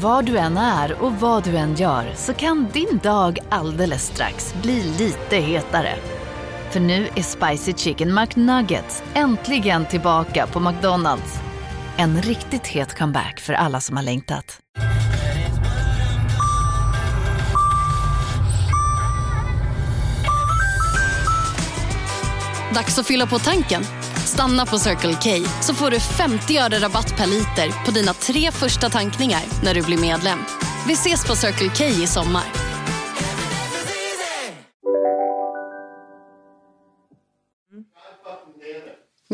Var du än är och vad du än gör så kan din dag alldeles strax bli lite hetare. För nu är Spicy Chicken McNuggets äntligen tillbaka på McDonalds. En riktigt het comeback för alla som har längtat. Dags att fylla på tanken. Stanna på Circle K så får du 50 öre rabatt per liter på dina tre första tankningar när du blir medlem. Vi ses på Circle K i sommar.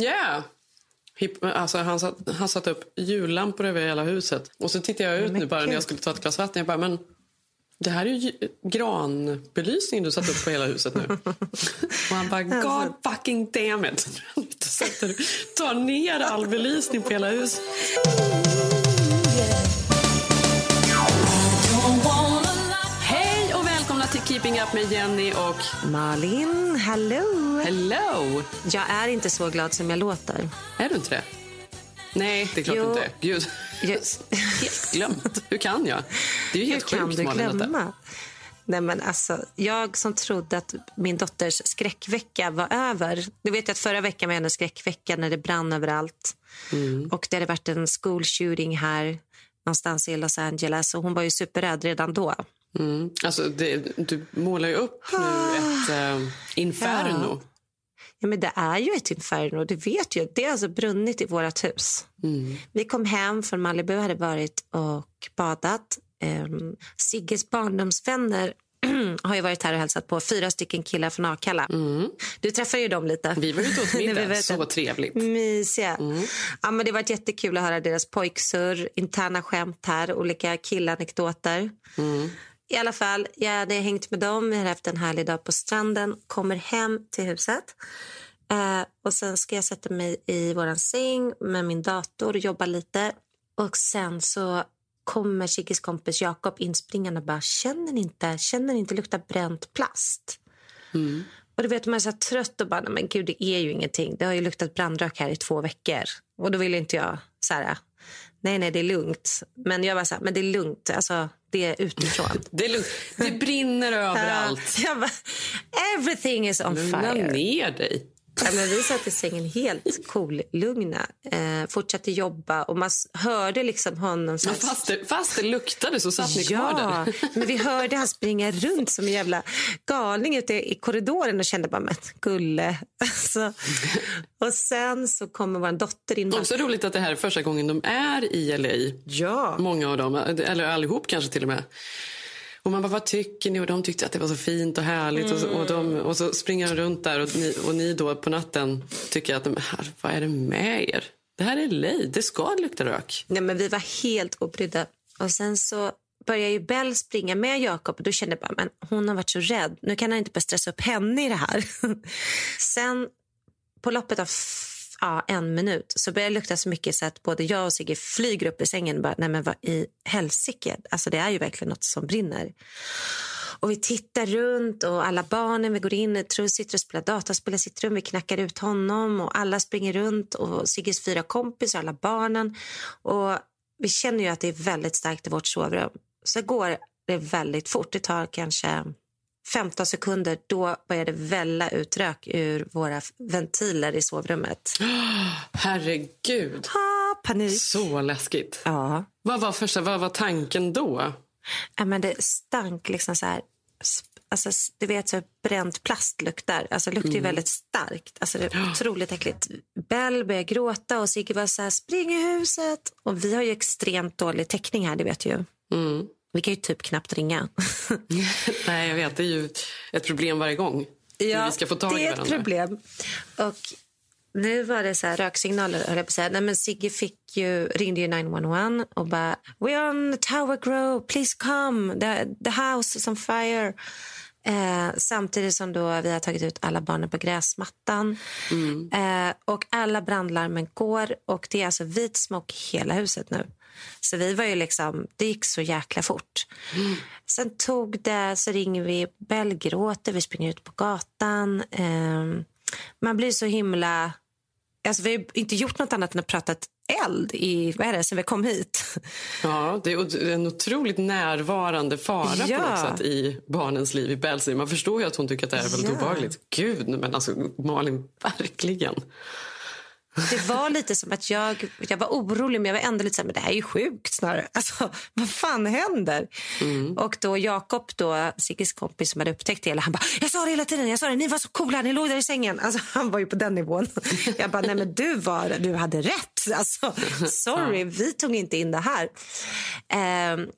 Yeah. Hip, alltså han, satt, han satte upp jullampor över hela huset. Och så tittade jag ut nu bara när jag skulle ta ett glas vatten. Jag bara, men det här är ju granbelysning du satt upp på hela huset nu. Och han bara, God fucking damn it. Sätter, tar ner all belysning på hela huset. Hej och välkomna till Keeping Up med Jenny och Malin, hello! Hello! Jag är inte så glad som jag låter. Är du inte det? Nej, det är klart Jo. inte. Gud. Yes. Helt glömt. Hur kan jag? Det är ju Hur helt kan sjukt, du Malin. detta. glömma? Nej, men alltså, jag som trodde att min dotters skräckvecka var över. Du vet att förra veckan var hennes skräckvecka när det brann överallt. Mm. Och det hade varit en school shooting här någonstans i Los Angeles. Och hon var ju superrädd redan då. Mm. Alltså, det, du målar ju upp nu ett eh, inferno. Ja, men det är ju ett inferno, du vet ju. Det har alltså brunnit i vårt hus. Mm. Vi kom hem från Malibu, hade varit och badat. Um, Sigges barndomsvänner har ju varit här och hälsat på. Fyra stycken killar från Akalla. Du träffade ju dem lite. Mm. Vi var ute åt middag. Så trevligt. Mysiga. Ja, men det var jättekul att höra deras pojksurr, interna skämt här, olika killanekdoter. I alla fall, jag hade hängt med dem, vi hade haft en härlig dag på stranden, kommer hem till huset. Eh, och sen ska jag sätta mig i våran säng med min dator och jobba lite. Och sen så kommer Sigges kompis Jakob inspringande och bara känner ni inte, känner ni inte lukta bränt plast? Och du vet, man är så trött och bara, "Nej, men gud det är ju ingenting. Det har ju luktat brandrök här i två veckor. Och då vill inte jag så här, nej nej det är lugnt. Men jag var så här, men det är lugnt, alltså det utifrån. Det, det brinner överallt. bara, everything is on Lugna fire. ner dig. Ja, men vi satt i sängen helt cool, lugna. Eh, fortsatte jobba och man hörde liksom honom... Så här, fast, det, fast det luktade så satt ni kvar Ja, där. men vi hörde han springa runt som en jävla galning ute i korridoren och kände bara, men gulle. Alltså, och sen så kommer vår dotter in. Också roligt att det här är första gången de är i LA. Ja. Många av dem, eller allihop kanske till och med. Och man bara, vad tycker ni? Och de tyckte att det var så fint och härligt. Och, så, och, de, och så springer de runt där och ni, och ni då på natten tycker att, de, "Här, vad är det med er? Det här är LA, det ska lukta rök. Nej, men vi var helt obrydda. Och sen så började ju Bell springa med Jakob och då kände jag bara, men hon har varit så rädd. Nu kan han inte bara stressa upp henne i det här. sen på loppet av ja, en minut så började det lukta så mycket så att både jag och Sigge flyger upp i sängen och bara, nej men vad i helsike? Alltså det är ju verkligen något som brinner. Och vi tittar runt och alla barnen, vi går in, Truls sitter och spelar dataspel i sitt rum, vi knackar ut honom och alla springer runt och Sigges fyra kompisar, alla barnen. Och vi känner ju att det är väldigt starkt i vårt sovrum. Så går det väldigt fort, det tar kanske 15 sekunder, då börjar det välla ut rök ur våra ventiler i sovrummet. Herregud, Ah, panik. så läskigt. Ja. Vad var, första, vad var tanken då? Ja, men det stank liksom så här... Alltså, du vet så bränt plast luktar. Alltså, det luktar ju väldigt starkt. Alltså, det är otroligt äckligt. Bell började gråta och Sigge var så här, spring i huset. Och vi har ju extremt dålig täckning här, det vet ju. Mm. Vi kan ju typ knappt ringa. Nej, jag vet. Det är ju ett problem varje gång. hur vi ska få tag det är ett varandra. problem. Och nu var det så här röksignaler. höll jag på att säga. Nej, men Sigge fick ju, ringde ju 911 och bara We're on Tower Grove, please come. The, the house is on fire. Eh, samtidigt som då vi har tagit ut alla barnen på gräsmattan. Eh, och alla brandlarmen går och det är alltså vit smock i hela huset nu. Så vi var ju liksom, det gick så jäkla fort. Sen tog det, så ringer vi, Bell gråter, vi springer ut på gatan. Eh, man blir så himla... Alltså vi har inte gjort något annat än att prata eld i, vad är det, sen vi kom hit. Ja, det är en otroligt närvarande fara Ja. på något sätt i barnens liv i Belsey. Man förstår ju att hon tycker att det är väldigt Ja. obehagligt. Gud, men alltså Malin, verkligen. Det var lite som att jag, jag var orolig men jag var ändå lite så här, men det här är ju sjukt snarare. Alltså, vad fan händer? Och då Jakob, då, Sigges kompis som hade upptäckt det hela, han bara, jag sa det hela tiden, jag sa det, ni var så coola, ni låg där i sängen. Alltså, han var ju på den nivån. Jag bara, nej men du var, du hade rätt. Alltså, sorry, vi tog inte in det här. Ehm,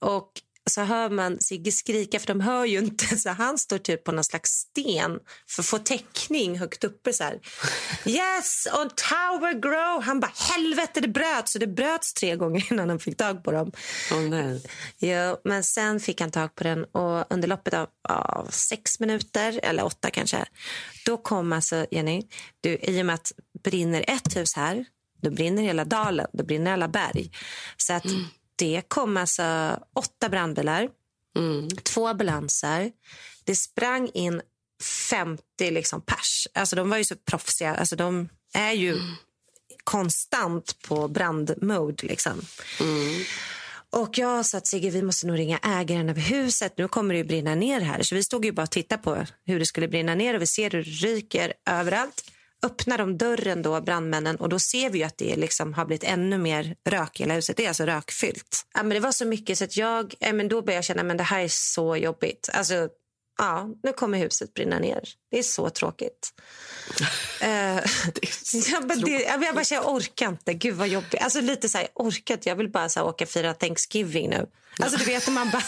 och så hör man Sigge skrika, för de hör ju inte. Så han står typ på någon slags sten för att få täckning högt uppe. Så här. Yes, on tower grow. Han bara, helvete det bröts. Så det bröts tre gånger innan han fick tag på dem. Åh nej. Jo, men sen fick han tag på den och under loppet av ja, sex minuter, eller åtta kanske, då kom alltså, Jenny, du, i och med att brinner ett hus här, då brinner hela dalen, då brinner alla berg. Så att det kom alltså åtta brandbilar, två ambulanser. Det sprang in 50 liksom pers. Alltså de var ju så proffsiga. Alltså de är ju konstant på brandmode. Liksom. Och jag sa att Sigge, vi måste nog ringa ägaren av huset. Nu kommer det ju brinna ner här. Så vi stod ju bara och tittade på hur det skulle brinna ner och vi ser hur det ryker överallt. Öppnar de dörren då, brandmännen, och då ser vi att det liksom har blivit ännu mer rök i hela huset. Det är alltså rökfyllt. Ja, men det var så mycket så att jag, ja, men då började jag känna att det här är så jobbigt. Alltså, ja, nu kommer huset brinna ner. Det är så tråkigt. Eh, ja, men det, jag, jag bara jag orkar inte. Gud vad jobbigt. Alltså lite så här, jag orkar inte. Jag vill bara så här, åka och fira Thanksgiving nu. Alltså du vet, man bara,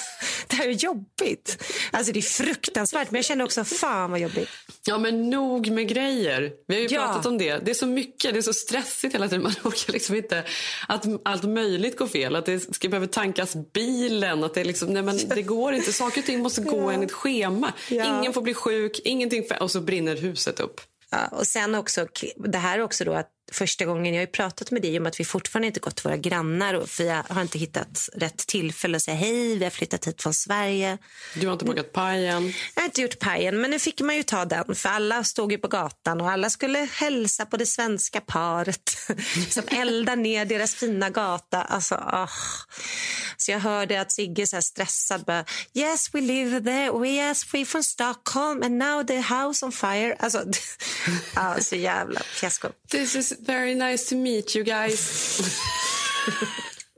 det här är jobbigt. Alltså det är fruktansvärt, men jag känner också, fan vad jobbigt. Ja, men nog med grejer. Vi har ju Ja. pratat om det. Det är så mycket, det är så stressigt hela tiden. Man orkar liksom inte att allt möjligt går fel. Att det ska behöva tankas bilen. Att det, liksom, nej, men det går inte. Saker och ting måste gå enligt schema. Ja. Ingen får bli sjuk, ingenting för, och så brinner huset upp. Ja, och sen också, det här är också då att första gången jag har ju pratat med dig om att vi fortfarande inte gått till våra grannar och jag har inte hittat rätt tillfälle att säga hej, vi har flyttat hit från Sverige. Du har inte bakat pajen. Jag har inte gjort pajen, men nu fick man ju ta den. För alla stod ju på gatan och alla skulle hälsa på det svenska paret som eldar ner deras fina gata. Alltså, ah. Så jag hörde att Sigge så stressad bara, yes we live there, we yes we from Stockholm and now the house on fire. Alltså, ja, så jävla fiasko. This is very nice to meet you guys.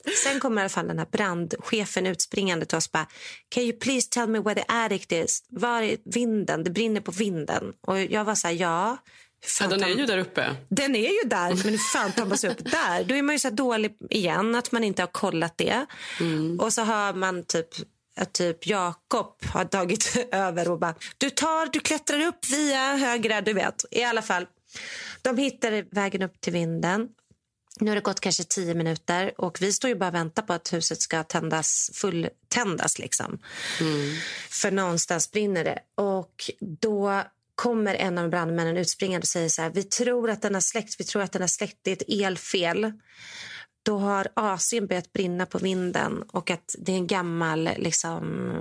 Sen kommer i alla fall den här brandchefen utspringande till oss och bara Can you please tell me where the attic is? Var är vinden? Det brinner på vinden. Och jag var så här, ja. Ja, den är ju där uppe. Den är ju där, men hur fan tar man sig upp där? Då är man ju så dålig igen att man inte har kollat det. Och så hör man typ att typ Jakob har tagit över och bara du tar, du klättrar upp via högra, du vet. I alla fall, de hittar vägen upp till vinden. Nu har det gått kanske tio minuter och vi står ju bara och väntar på att huset ska tändas, fulltändas. Liksom. För någonstans brinner det. Och då kommer en av brandmännen utspringande och säger så här, vi tror att den har släckt, vi tror att den har släckt, det är ett elfel. Då har AC'n börjat brinna på vinden och att det är en gammal liksom,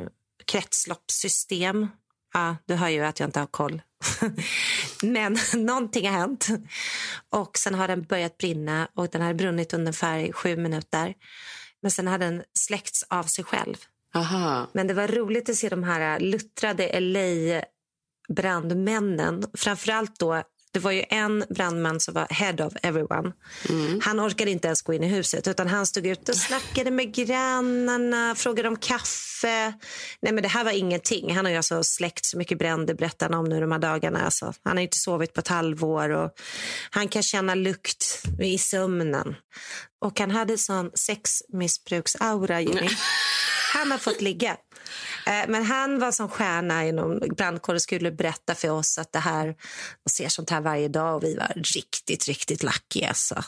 kretsloppssystem. Ja, du hör ju att jag inte har koll. Men någonting har hänt. Och sen har den börjat brinna och den har brunnit ungefär sju minuter. Men sen har den släckts av sig själv. Aha. Men det var roligt att se de här luttrade LA-brandmännen. Framförallt då, det var ju en brandman som var head of everyone. Han orkade inte ens gå in i huset utan han stod ute och snackade med grannarna, frågade om kaffe. Nej men det här var ingenting. Han har ju alltså släckt så mycket bränder berättar han om nu de här dagarna. Alltså, han har inte sovit på ett halvår och han kan känna lukt i sömnen. Och han hade sån sexmissbruksaura, Jenny. Han har fått ligga. Eh, Men han var som stjärna inom brandkåren skulle berätta för oss att det här och ser sånt här varje dag och vi var riktigt, riktigt lucky alltså.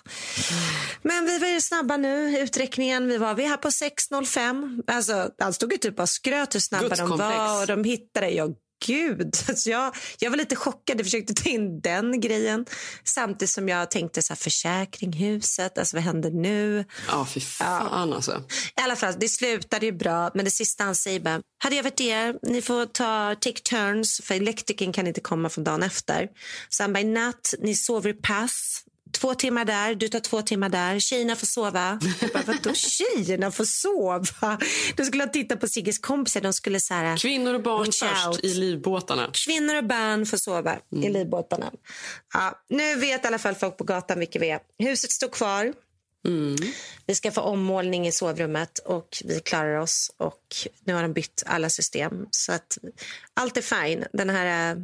Men vi var ju snabba nu, uträkningen. Vi var vi här på 6.05. Alltså, han stod ju typ och skröt hur snabba de var och de hittade. Ja, gud. Alltså jag, jag var lite chockad. Jag försökte ta in den grejen. Samtidigt som jag tänkte så här, försäkring, huset, alltså vad händer nu? Ja, fy fan alltså. I alla fall, det slutade ju bra, men det sista han säger bara, hade jag varit er, ni får ta take turns, för elektrikern kan inte komma från dagen efter. Så han bara, i natt, ni sover i pass, två timmar där, du tar två timmar där. Tjejerna får sova. Jag bara, vadå tjejerna får sova? De skulle titta på Sigges kompisar. De skulle så här, Kvinnor och barn först out. i livbåtarna. Kvinnor och barn får sova i livbåtarna. Ja, nu vet i alla fall folk på gatan vilka vi är. Huset står kvar. Vi ska få ommålning i sovrummet och vi klarar oss. Och Nu har de bytt alla system. Så att allt är fine. Den här eh,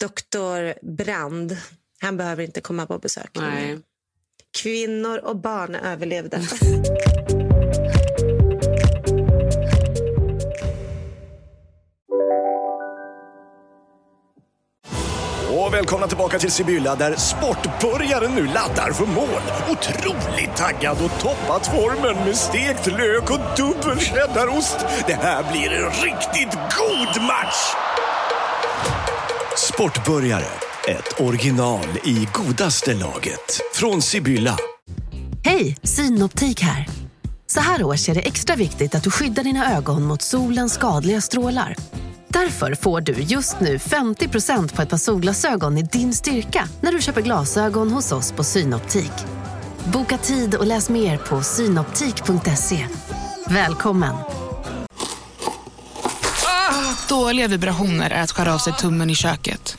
doktor Brand, han behöver inte komma på besök. Nej. Kvinnor och barn överlevde. Och välkomna tillbaka till Sibylla där sportbörjaren nu laddar för mål. Otroligt taggad och toppat formen med stekt lök och dubbel cheddarost. Det här blir en riktigt god match! Sportbörjare, ett original i godaste laget. Från Sibylla. Hej, Synoptik här. Så här års är det extra viktigt att du skyddar dina ögon mot solens skadliga strålar. Därför får du just nu 50% på ett par solglasögon i din styrka när du köper glasögon hos oss på Synoptik. Boka tid och läs mer på synoptik.se. Välkommen! Dåliga vibrationer är att skära av sig tummen i köket.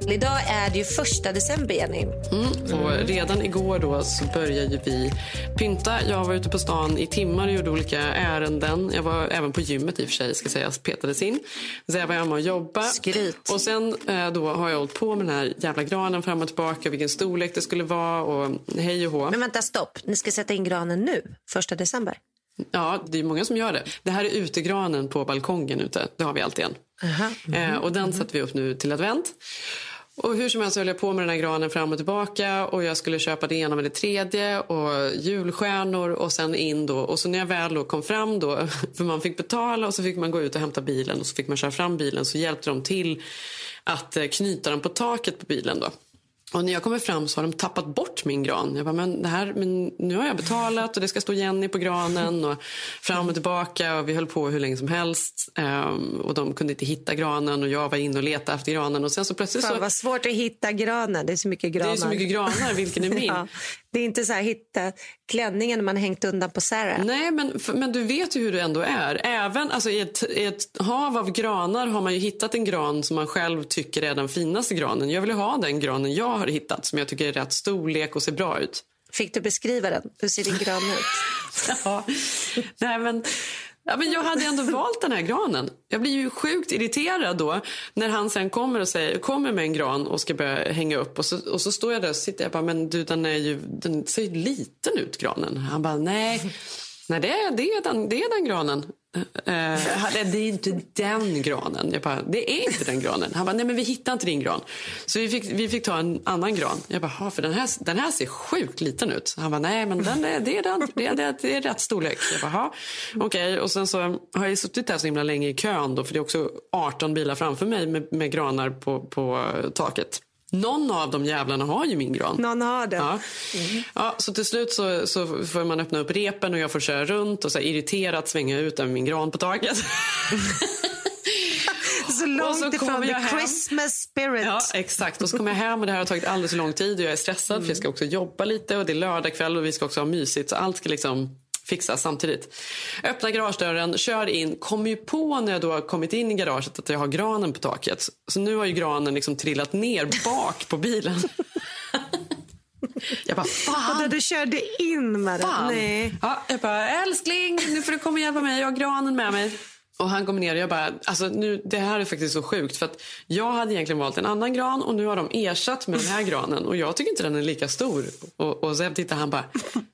Idag är det ju första december, Jenny. Och redan igår då så började vi pynta. Jag var ute på stan i timmar och gjorde olika ärenden. Jag var även på gymmet i och för sig, ska sägas, petades in. Så jag var hemma och jobbade. Skryt. Och sen eh, då har jag hållit på med den här jävla granen fram och tillbaka, vilken storlek det skulle vara och hej och hå. Men vänta, stopp. Ni ska sätta in granen nu, första december. Ja, det är många som gör det. Det här är utegranen på balkongen ute. Det har vi alltid en. Eh, och den sätter vi upp nu till advent. Och hur som helst höll jag på med den här granen fram och tillbaka och jag skulle köpa det ena med det tredje och julstjärnor och sen in då. Och så när jag väl då kom fram då, för man fick betala och så fick man gå ut och hämta bilen och så fick man köra fram bilen så hjälpte de till att eh, knyta den på taket på bilen då. Och när jag kommer fram så har de tappat bort min gran. Jag bara, men, det här, men nu har jag betalat och det ska stå Jenny på granen och fram och tillbaka och vi höll på hur länge som helst. Ehm, och de kunde inte hitta granen och jag var inne och letade efter granen och sen så plötsligt Fan så... vad svårt att hitta granen. Det är så mycket Det granar. är så mycket granar, vilken är min? ja, det är inte så här hitta klänningen man hängt undan på Sarah. Nej, men, men du vet ju hur det ändå är. Även alltså, i, ett, I ett hav av granar har man ju hittat en gran som man själv tycker är den finaste granen. Jag vill ha den granen jag har hittat som jag tycker är rätt storlek och ser bra ut. Fick du beskriva den? Hur ser din gran ut? Ja. Nej, men, ja, men jag hade ändå valt den här granen. Jag blir ju sjukt irriterad då när han sen kommer och säger, kommer med en gran och ska börja hänga upp. Och så, och så står jag där och sitter jag bara, men du den, är ju, den ser ju liten ut granen. Han bara, nej, nej det, är, det, är den, det är den granen. Uh, det är inte den granen. Jag bara, det är inte den granen. Han bara, nej men vi hittar inte din gran. Så vi fick, vi fick ta en annan gran. Jag bara, för den här, den här ser sjukt liten ut. Han bara, nej men den är, det, är den, det, är, det, är, det är rätt storlek. Jag bara, okej. Okay. Och sen så har jag suttit där så himla länge i kön då, för det är också 18 bilar framför mig med, med granar på, på taket. Någon av de jävlarna har ju min gran. Någon har den. Ja. Ja, så till slut så, så får man öppna upp repen och jag får köra runt och så irriterat svänga ut med min gran på taket. Så långt så ifrån kommer the hem. Christmas spirit. Ja, exakt. Och så kommer jag hem och det här har tagit alldeles för lång tid och jag är stressad för jag ska också jobba lite och det är lördag kväll och vi ska också ha mysigt så allt ska liksom fixas samtidigt. Öppna garagedörren, kör in, kommer ju på när jag då har kommit in i garaget att jag har granen på taket. Så nu har ju granen liksom trillat ner bak på bilen. Jag bara, fan! Du körde in med den? Fan. Nej. Ja, jag bara, älskling, nu får du komma och hjälpa mig. Jag har granen med mig. Och han kommer ner och jag bara, alltså nu, det här är faktiskt så sjukt. För att jag hade egentligen valt en annan gran och nu har de ersatt med den här granen. Och jag tycker inte den är lika stor. Och, och sen tittar han bara,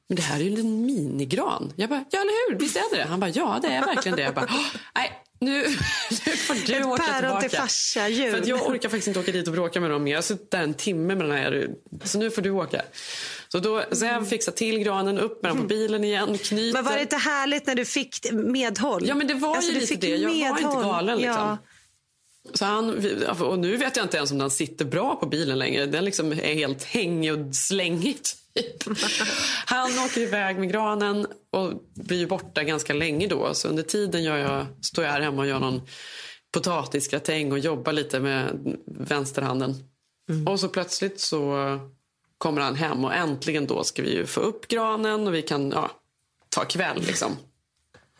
men det här är ju en minigran. Jag bara, ja eller hur, visst är det? Han bara, ja det är verkligen det. Jag bara, "Åh, nej. Nu, nu får du Ett åka tillbaka. till farsa, jul. För jag orkar faktiskt inte åka dit och bråka med dem mer. Jag har suttit där en timme med den här. Så nu får du åka. Så då jag fixar till granen, upp med den på bilen igen, knyter. Men var det inte härligt när du fick medhåll? Ja, men det var Alltså, ju lite det. Jag var inte medhåll. galen liksom. Ja. Så han, och nu vet jag inte ens om den sitter bra på bilen längre. Den liksom är helt hängig och slängig. Typ. Han åker iväg med granen och blir borta ganska länge då. Så under tiden gör jag, står jag här hemma och gör någon potatisgratäng och jobbar lite med vänsterhanden. Mm. Och så plötsligt så kommer han hem och äntligen då ska vi ju få upp granen och vi kan ja, ta kväll liksom.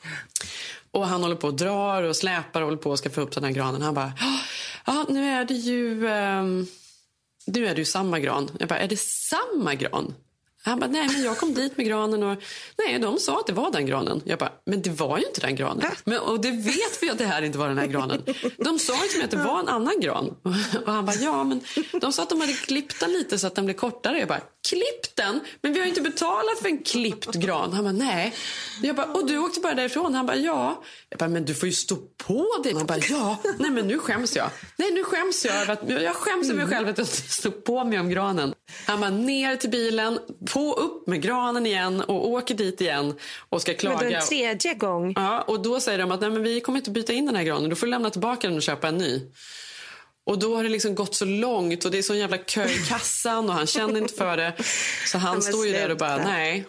Och han håller på och drar och släpar och håller på och ska få upp den här granen. Han bara, ah, ja nu är det ju, um, nu är det ju samma gran. Jag bara, är det samma gran? Han bara, nej men jag kom dit med granen och nej, de sa att det var den granen. Jag bara, men det var ju inte den granen. Men, och det vet vi att det här inte var den här granen. De sa ju till mig att det var en annan gran. Och han bara, ja men de sa att de hade klippt den lite så att den blev kortare. Jag bara, klippt den? Men vi har ju inte betalat för en klippt gran. Han bara, nej. Jag bara, och du åkte bara därifrån? Han bara, ja. Jag bara, men du får ju stå på dig. Han bara, ja. Nej men nu skäms jag. Nej nu skäms jag jag skäms över mig själv att jag stod på mig om granen. Han bara, ner till bilen på upp med granen igen och åker dit igen och ska klaga. Men en tredje gång? Ja, och då säger de att nej, men vi kommer inte byta in den här granen. Du får lämna tillbaka den och köpa en ny. Och då har det liksom gått så långt och det är så jävla kö i kassan och han känner inte för det. Så han står ju där och bara nej,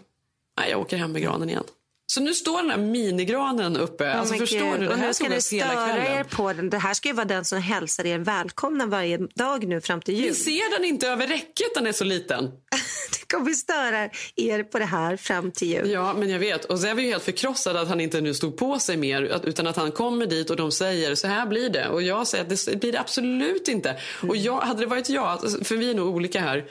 nej jag åker hem med granen igen. Så nu står den här minigranen uppe. Oh alltså, förstår du? Det här ska ni störa er på den. Det här ska ju vara den som hälsar er välkomna varje dag nu fram till jul. Ni ser den inte över räcket, den är så liten. kommer störa er på det här fram till jul. Ja, men jag vet. Och så är vi helt förkrossade att han inte nu stod på sig mer. Utan att han kommer dit och de säger så här blir det. Och jag säger att det blir det absolut inte. Mm. Och jag, hade det varit jag, för vi är nog olika här.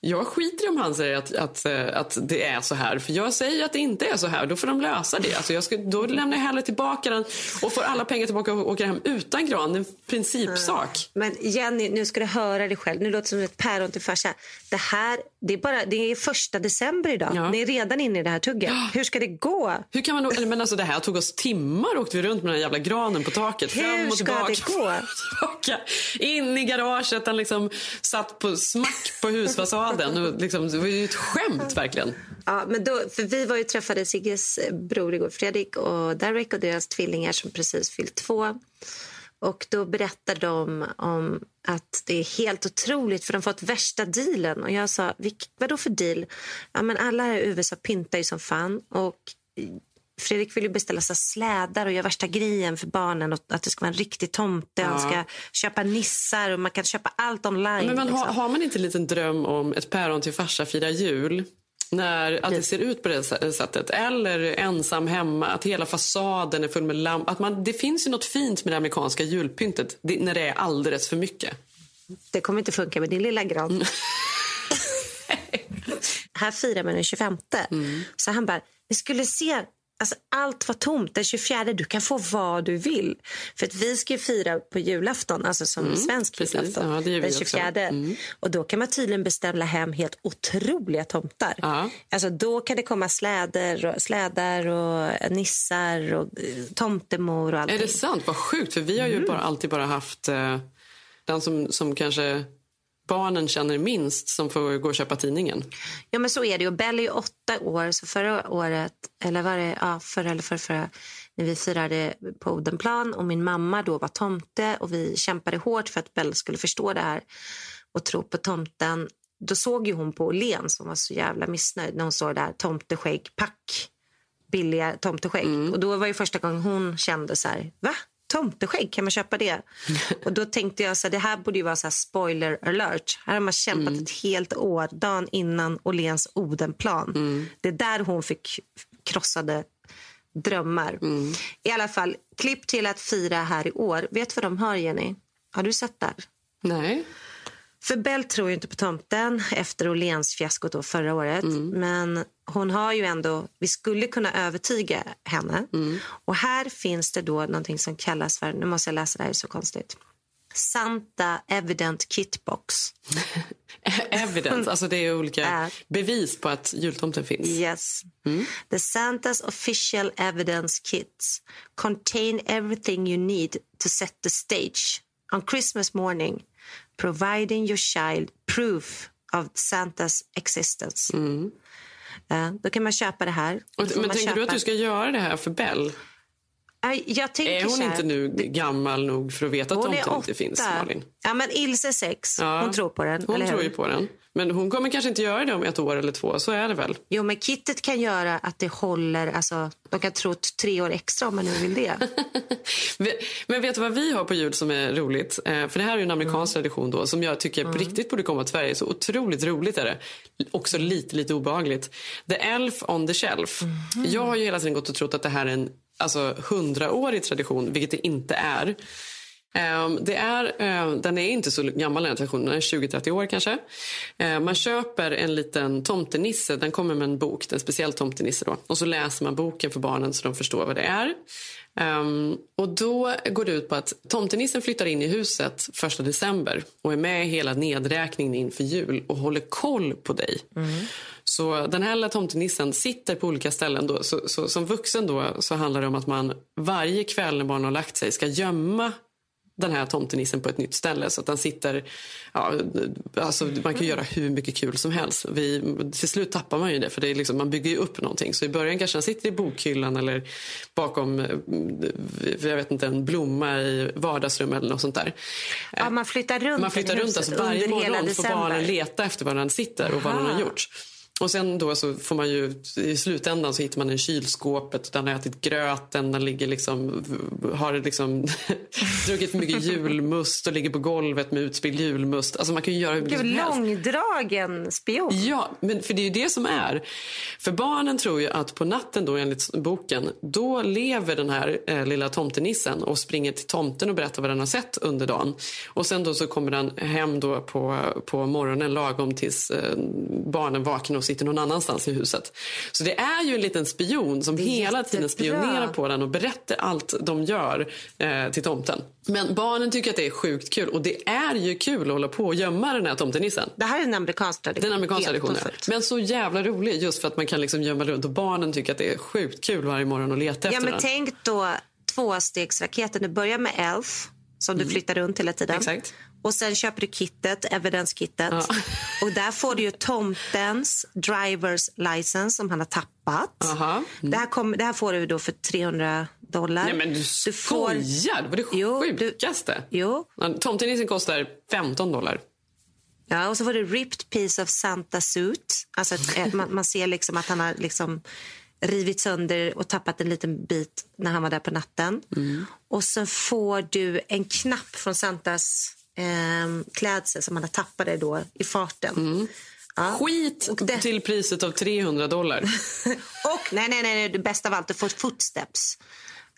Jag skiter i om han säger att, att, eh, att det är så här. För jag säger att det inte är så här. Då får de lösa det. Alltså jag ska, då lämnar jag hellre tillbaka den och får alla pengar tillbaka och åker hem utan gran. Det är en principsak. Men Jenny, nu ska du höra dig själv. Nu låter det som ett päron till farsa. Det här, det är, bara, det är första december idag. Ja. Ni är redan inne i det här tugget. Hur ska det gå? Hur kan man då, men alltså det här tog oss timmar åkte vi runt med den jävla granen på taket. Hur fram och ska det gå? Tillbaka. In i garaget. Den liksom satt på smack på husfasaden. Och liksom, det var ju ett skämt verkligen. Ja, men då, för vi var ju träffade Sigges bror igår, Fredrik och Derek och deras tvillingar som precis fyllt två. Och då berättar de om att det är helt otroligt för de har fått värsta dealen. Och jag sa, vadå för deal? Ja, men alla i USA pyntar ju som fan. Och Fredrik vill ju beställa så slädar och göra värsta grejen för barnen. Och att det ska vara en riktig tomte. Ja. Han ska köpa nissar och man kan köpa allt online. Men man, liksom. har, har, man inte en liten dröm om ett päron till farsa firar jul? När att det ser ut på det sättet. Eller ensam hemma, att hela fasaden är full med lampor. Det finns ju något fint med det amerikanska julpyntet det, när det är alldeles för mycket. Det kommer inte funka med din lilla gran. Mm. här firar man den 25. Mm. Så han bara, vi skulle se Alltså, allt var tomt. Den 24 du kan få vad du vill. För att Vi ska fira på julafton, alltså som mm, svensk precis. julafton. Ja, den 24. Mm. Och Då kan man tydligen beställa hem helt otroliga tomtar. Ja. Alltså, då kan det komma släder och, slädar och nissar och eh, tomtemor och allt. Är det sant? Vad sjukt. För Vi har ju mm. bara, alltid bara haft eh, den som, som kanske barnen känner minst som får gå och köpa tidningen. Ja, men så är det. Och Bell är åtta år, så förra året, eller var det, ja, förra eller förra, förra, när vi firade på Odenplan och min mamma då var tomte och vi kämpade hårt för att Bell skulle förstå det här och tro på tomten. Då såg ju hon på Åhléns, som var så jävla missnöjd när hon såg där tomteskägg, pack billiga tomteskägg. Mm. Och då var ju första gången hon kände så här, va? Tomteskägg, kan man köpa det? och då tänkte jag så det här borde ju vara så spoiler alert. Här har man kämpat mm. ett helt år, dagen innan Åhléns Odenplan. Mm. Det är där hon fick krossade drömmar. Mm. I alla fall, klipp till att fira här i år. Vet du vad de har, Jenny? Har du sett det? Nej. För Bell tror ju inte på tomten efter Åhléns-fiaskot förra året. Mm. Men hon har ju ändå, vi skulle kunna övertyga henne. Mm. Och här finns det då någonting som kallas för, nu måste jag läsa det här, är så konstigt. Santa Evident Kitbox. Evidence, alltså det är olika bevis på att jultomten finns. Yes. Mm. The Santa's official evidence kits contain everything you need to set the stage on Christmas morning providing your child proof of Santas existence. Mm. Uh, då kan man köpa det här. Och, men tänker köpa... du att du ska göra det här för Bell? Är hon inte nu gammal nog för att veta att tomten inte finns, Malin? Ja, men Ilse sex. Ja. Hon tror på den. Hon tror ju på den. Men hon kommer kanske inte göra det om ett år eller två. Så är det väl? Jo, men kittet kan göra att det håller. Alltså, de kan tro tre år extra om man nu vill det. Men vet du vad vi har på jul som är roligt? Eh, För det här är ju en amerikansk Mm. tradition då som jag tycker på riktigt borde komma till Sverige. Så otroligt roligt är det. Också lite, lite obehagligt. The Elf on the Shelf. Mhm. Jag har ju hela tiden gått och trott att det här är en alltså, hundraårig tradition, vilket det inte är. Ehm, Det är, eh, den är inte så gammal den traditionen, den är 20-30 år kanske. Eh, Man köper en liten tomtenisse, den kommer med en bok, en speciell tomtenisse då. Och så läser man boken för barnen så de förstår vad det är. Ehm, och då går det ut på att tomtenissen flyttar in i huset första december och är med i hela nedräkningen inför jul och håller koll på dig. Så den här lilla tomtenissen sitter på olika ställen. Då. Så, så, som vuxen då så handlar det om att man varje kväll när barnen har lagt sig ska gömma den här tomtenissen på ett nytt ställe så att den sitter... Ja, alltså man kan göra hur mycket kul som helst. Vi, till slut tappar man ju det för det är liksom, man bygger ju upp någonting. Så i början kanske den sitter i bokhyllan eller bakom jag vet inte, en blomma i vardagsrummet eller något sånt där. Ja, man flyttar runt Man flyttar runt alltså varje morgon får december. barnen leta efter var den sitter och vad den har gjort. Och sen då så får man ju, i slutändan så hittar man en kylskåpet, den har ätit gröten, den ligger liksom, har liksom druckit för mycket julmust och ligger på golvet med utspilld julmust. Alltså man kan ju göra hur mycket Gud, långdragen spion. Ja, men för det är ju det som är. För barnen tror ju att på natten då enligt boken, då lever den här eh, lilla tomtenissen och springer till tomten och berättar vad den har sett under dagen. Och sen då så kommer den hem då på, på morgonen lagom tills eh, barnen vaknar sitter någon annanstans i huset. Så det är ju en liten spion som hela tiden spionerar på den och berättar allt de gör eh, till tomten. Men barnen tycker att det är sjukt kul och det är ju kul att hålla på och gömma den här tomtenissen. Det här är en amerikansk tradition. Den amerikanska traditionen. Men så jävla rolig just för att man kan liksom gömma runt och barnen tycker att det är sjukt kul varje morgon att leta Ja, efter men den. tänk då tvåstegsraketen. Du börjar med Elf, som du flyttar runt hela tiden. Mm. Exakt. Och sen köper du kittet, evidence-kittet. Ja. Och där får du ju tomtens drivers license som han har tappat. Aha. Det, här kom, det här får du då för 300 dollar. Nej men du får- skojar! Det var det Jo, du- sjukaste. Jo, Ja, Tomtenissen kostar 15 dollar. Ja, och så får du ripped piece of Santa suit. Alltså ett, eh, man, man ser liksom att han har liksom rivit sönder och tappat en liten bit när han var där på natten. Och så får du en knapp från Santas eh, klädsel som har tappade då i farten. Ja. Skit det- till priset av 300 dollar. Och nej, nej, nej, det bästa av allt, du får footsteps.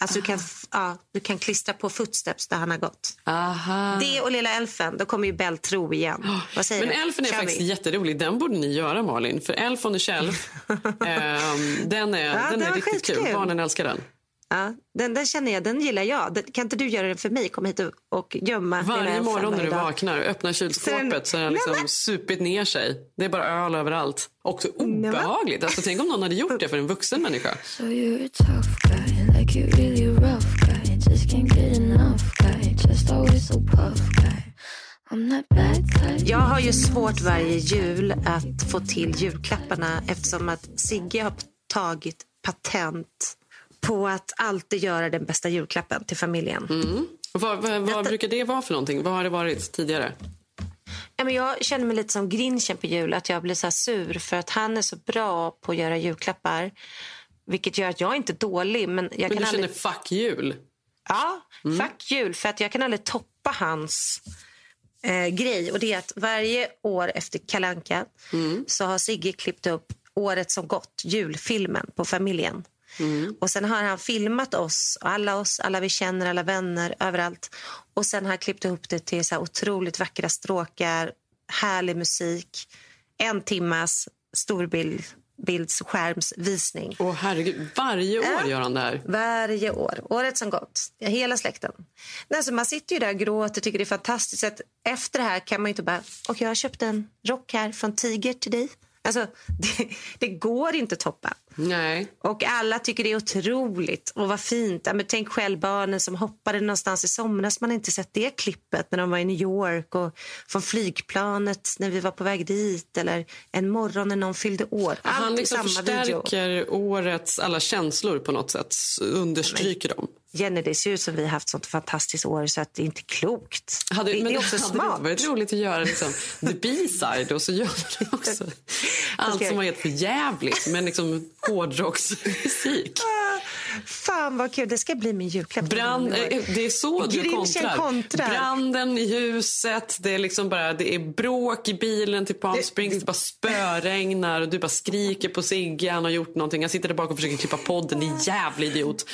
Alltså du kan, ja, du kan klistra på footsteps där han har gått. Aha. Det och Lilla Elfen, då kommer ju Bell tro igen. Vad säger Men du? Elfen är Kör faktiskt vi? jätterolig. Den borde ni göra Malin. För Elf on the Shelf, ehm, den är, den den är riktigt kul. skitkul. Barnen älskar den. Ja, den, den känner jag, den gillar jag. Den, kan inte du göra den för mig? Komma hit och, och gömma Varje morgon när du dag. vaknar, öppnar kylskåpet så har den Nej, liksom supit ner sig. Det är bara öl överallt. Också obehagligt. Alltså, tänk om någon hade gjort det för en vuxen människa. So you're a tough guy, like you're really a rough guy. Just can't get enough guy, just always so puff guy. Jag har ju svårt varje jul att få till julklapparna eftersom att Sigge har tagit patent på att alltid göra den bästa julklappen till familjen. Och Vad, vad, vad brukar det vara för någonting? Vad har det varit tidigare? Ja, men jag känner mig lite som grinchen på jul, att jag blir så här sur för att han är så bra på att göra julklappar. Vilket gör att jag är inte dålig, men jag Men kan du aldrig... känner fuck jul? Ja, Mm. fuck jul. För att jag kan aldrig toppa hans eh, grej. Och det är att varje år efter Kalanka Mm. så har Sigge klippt upp året som gått, julfilmen på familjen. Mm. Och sen har han filmat oss, alla oss, alla vi känner, alla vänner, överallt. Och sen har han klippt ihop det till så otroligt vackra stråkar, härlig musik, en timmas storbild bildsskärmsvisning. Åh herregud, varje år Ja. gör han det här. Varje år. Året som gått. Hela släkten. Nej, så man sitter ju där och gråter tycker det är fantastiskt. Att efter det här kan man ju inte bara... Och jag har köpt en rock här från Tiger till dig. Alltså, det, det går inte att toppa. Nej. Och alla tycker det är otroligt. Och vad fint. Ja, men tänk själv barnen som hoppade någonstans i somras. Man har inte sett det klippet när de var i New York. Och från flygplanet när vi var på väg dit. Eller en morgon när någon fyllde år. Allt Han liksom samma video. förstärker årets alla känslor på något sätt. Understryker dem. Jenny, det ser ut som vi har haft sånt fantastiskt år så att det är inte klokt. Hade, det, men det är också hade smart. det varit roligt att göra liksom, the B-side och så gör man det också. Allt Okej. som var helt för jävligt men liksom hårdrocksmusik. Fan vad kul, det ska bli min julklapp. Brand, eh, det är så du Grinchen kontrar. kontrar. Branden i huset, det är liksom bara det är bråk i bilen till Palm Det- Springs, det, bara spöregnar och du bara skriker på Sigge, han har gjort någonting. Han sitter där bak och försöker klippa podden, din jävla idiot.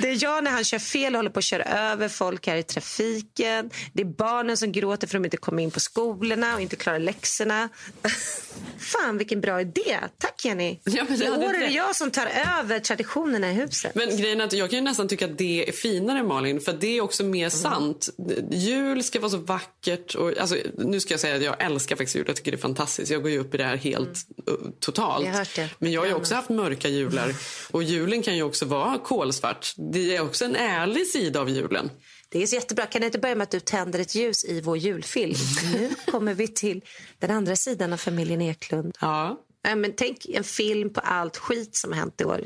Det är jag han kör fel och håller på att köra över folk här i trafiken. Det är barnen som gråter för att de inte kommer in på skolorna och inte klarar läxorna. Fan vilken bra idé. Tack Jenny. Ja, I år är det jag som tar över traditionerna i huset. Men grejen är att jag kan ju nästan tycka att det är finare Malin, för det är också mer Mm. sant. Jul ska vara så vackert. Och, alltså, nu ska jag säga att jag älskar faktiskt jul, jag tycker det är fantastiskt. Jag går ju upp i det här helt uh, totalt. Jag. Men jag har också haft mörka jular. Och julen kan ju också vara kolsvart. Det är också en ärlig sida av julen. Det är så jättebra. Kan det inte börja med att du tänder ett ljus i vår julfilm? Nu kommer vi till den andra sidan av familjen Eklund. Ja. Nej, men tänk en film på allt skit som har hänt i år.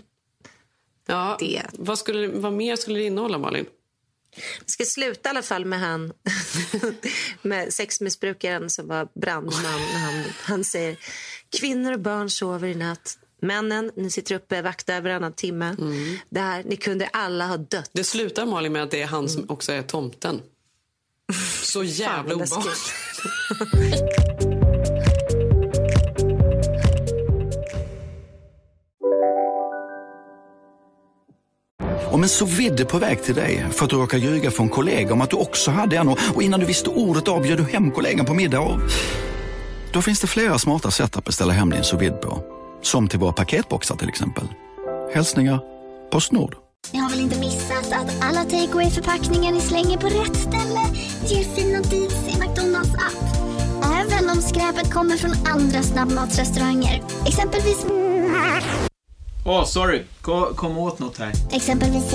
Ja, Det. Vad, skulle, vad mer skulle det innehålla, Malin? Vi ska sluta i alla fall med han med sexmissbrukaren som var brandman. När han, han säger kvinnor och barn sover i natt. Männen, ni sitter uppe vakta varannan timme. Det här, ni kunde alla ha dött. Det slutar Malin med att det är han som också är tomten. Så jävla obehagligt. Om en så vidde på väg till dig för att du råkar ljuga från kollega om att du också hade en och innan du visste ordet av du hem kollegan på middag och... Då finns det flera smarta sätt att beställa hem din sous på. Som till våra paketboxar till exempel. Hälsningar Postnord. Ni har väl inte missat att alla takeaway förpackningar ni slänger på rätt ställe ger fina deals i McDonalds app. Även om skräpet kommer från andra snabbmatsrestauranger. Exempelvis... Åh, sorry. Kom, kom åt något här. Exempelvis...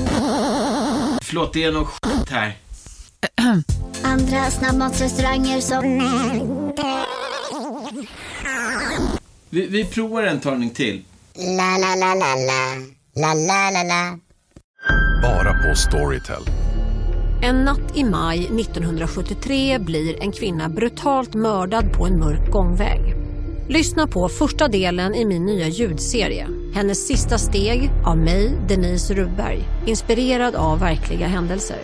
Förlåt, det är något skit här. Andra snabbmatsrestauranger som... Vi, vi provar en talning till. La, la, la, la, la. La, la, la, la. Bara på Storytel. En natt i maj 1973 blir en kvinna brutalt mördad på en mörk gångväg. Lyssna på första delen i min nya ljudserie. Hennes sista steg av mig, Denise Rubberg. Inspirerad av verkliga händelser.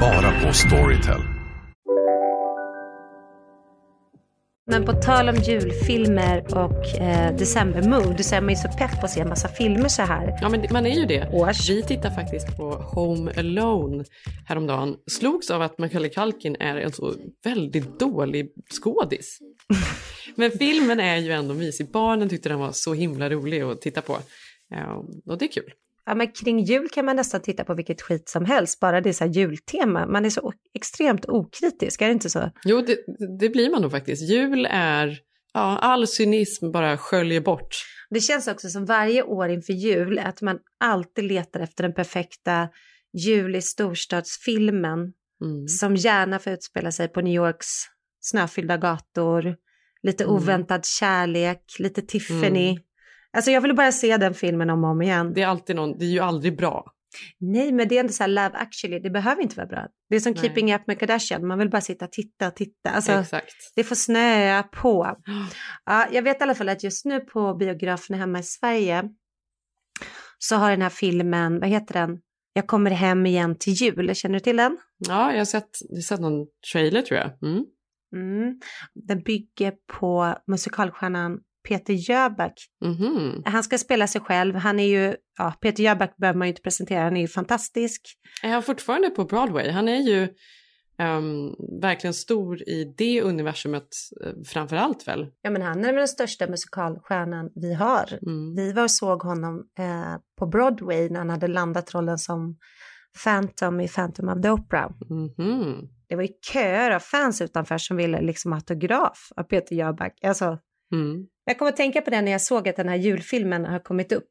Bara på Storytel. Men på tal om julfilmer och eh, decembermood så är man ju så pepp på att se en massa filmer så här. Ja, men man är ju det. Vi tittar faktiskt på Home Alone häromdagen. Slogs av att Macaulay Culkin är en så väldigt dålig skådis. men filmen är ju ändå mysig. Barnen tyckte den var så himla rolig att titta på. Ja, och det är kul. Ja, men kring jul kan man nästan titta på vilket skit som helst, bara det är så här jultema. Man är så extremt okritisk, är det inte så? Jo, det, det blir man nog faktiskt. Jul är... Ja, all cynism bara sköljer bort. Det känns också som varje år inför jul att man alltid letar efter den perfekta jul i storstadsfilmen Mm. som gärna får utspela sig på New Yorks snöfyllda gator, lite Mm. oväntad kärlek, lite Tiffany. Mm. Alltså jag vill bara se den filmen om och om igen. Det är alltid någon, det är ju aldrig bra. Nej, men det är ändå så här Love actually, det behöver inte vara bra. Det är som Nej. Keeping up med Kardashian, man vill bara sitta och titta och titta. Alltså, Exakt. det får snöa på. Ja, jag vet i alla fall att just nu på biograferna hemma i Sverige så har den här filmen, vad heter den? Jag kommer hem igen till jul, känner du till den? Ja, jag har sett, jag har sett någon trailer tror jag. Mm. Mm. Den bygger på musikalstjärnan Peter Jöback. Mhm. Han ska spela sig själv. Han är ju, ja, Peter Jöback behöver man ju inte presentera, han är ju fantastisk. Är han fortfarande på Broadway? Han är ju ehm, verkligen stor i det universumet eh, framför allt väl? Ja, men han är väl den största musikalstjärnan vi har. Mm. Vi var och såg honom eh, på Broadway när han hade landat rollen som Phantom i Phantom of the Opera. Mhm. Det var ju köer av fans utanför som ville liksom ha autograf av Peter Jöback. Alltså, Mm. jag kommer att tänka på det när jag såg att den här julfilmen har kommit upp.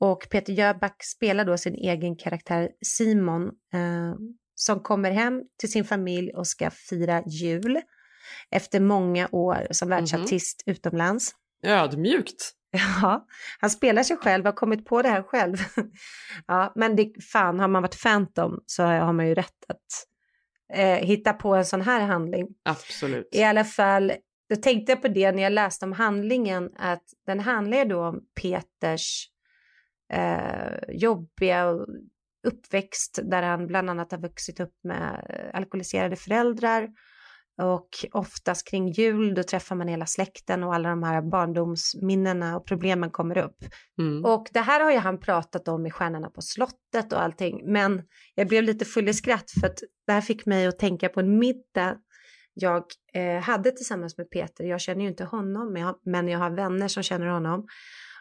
Och Peter Jöback spelar då sin egen karaktär Simon eh, som kommer hem till sin familj och ska fira jul efter många år som världsartist utomlands. Ödmjukt. Ja, han spelar sig själv, har kommit på det här själv. Ja, men det, fan, har man varit Phantom så har man ju rätt att eh, hitta på en sån här handling. Absolut. I alla fall, då tänkte jag på det när jag läste om handlingen, att den handlar då om Peters eh, jobbiga uppväxt där han bland annat har vuxit upp med eh, alkoholiserade föräldrar och oftast kring jul då träffar man hela släkten och alla de här barndomsminnena och problemen kommer upp. Mm. Och det här har ju han pratat om i Stjärnorna på slottet och allting, men jag blev lite full i skratt för att det här fick mig att tänka på en middag jag eh, hade tillsammans med Peter. Jag känner ju inte honom, men jag, men jag har vänner som känner honom.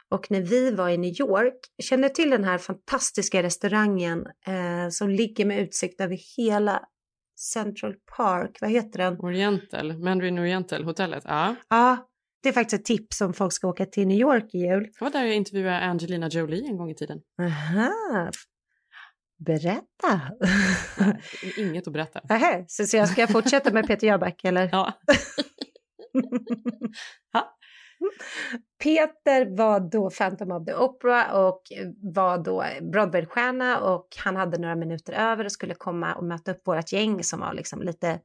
Och när vi var i New York, känner till den här fantastiska restaurangen eh, som ligger med utsikt över hela Central Park, vad heter den? Oriental, Mandarin Oriental, hotellet. Ja. Ja, det är faktiskt ett tips om folk ska åka till New York i jul. Det var där jag intervjuade Angelina Jolie en gång i tiden. Aha, berätta. Inget att berätta. Aha, så, så jag ska fortsätta med Peter Jöback eller? Ja. Peter var då Phantom of the Opera och var då Broadway-stjärna och han hade några minuter över och skulle komma och möta upp vårt gäng som var liksom lite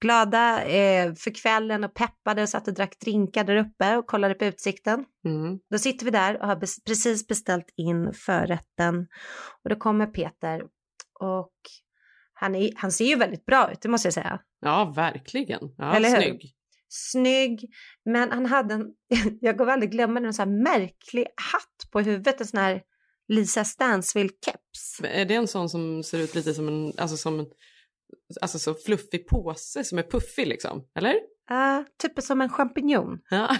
glada eh, för kvällen och peppade och satt och drack drinkar där uppe och kollade på utsikten. Mm. Då sitter vi där och har bes- precis beställt in förrätten och då kommer Peter och han, är, han ser ju väldigt bra ut, det måste jag säga. Ja, verkligen. Ja, Eller hur? snygg. Snygg, men han hade en, jag kommer aldrig glömma en sån här märklig hatt på huvudet, en sån här Lisa Stansfield-keps. Men Är det en sån som ser ut lite som en, alltså som en alltså så fluffig påse som är puffig liksom? Eller? Uh, typ som en champinjon. Ja.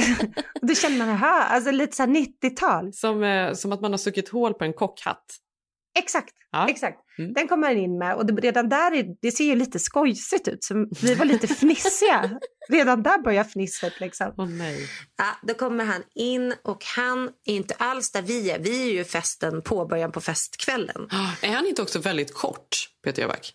Då känner man, aha, alltså lite så här 90-tal. som, eh, som att man har stuckit hål på en kockhatt. Exakt, Ja. exakt. Mm. Den kommer han in med och det, redan där är, det ser ju lite skojsigt ut. Så vi var lite fnissiga. redan där börjar fnisset liksom. Åh nej. Ja, då kommer han in och han är inte alls där vi är. Vi är ju festen på början på festkvällen. Är han inte också väldigt kort, Peter Jöback?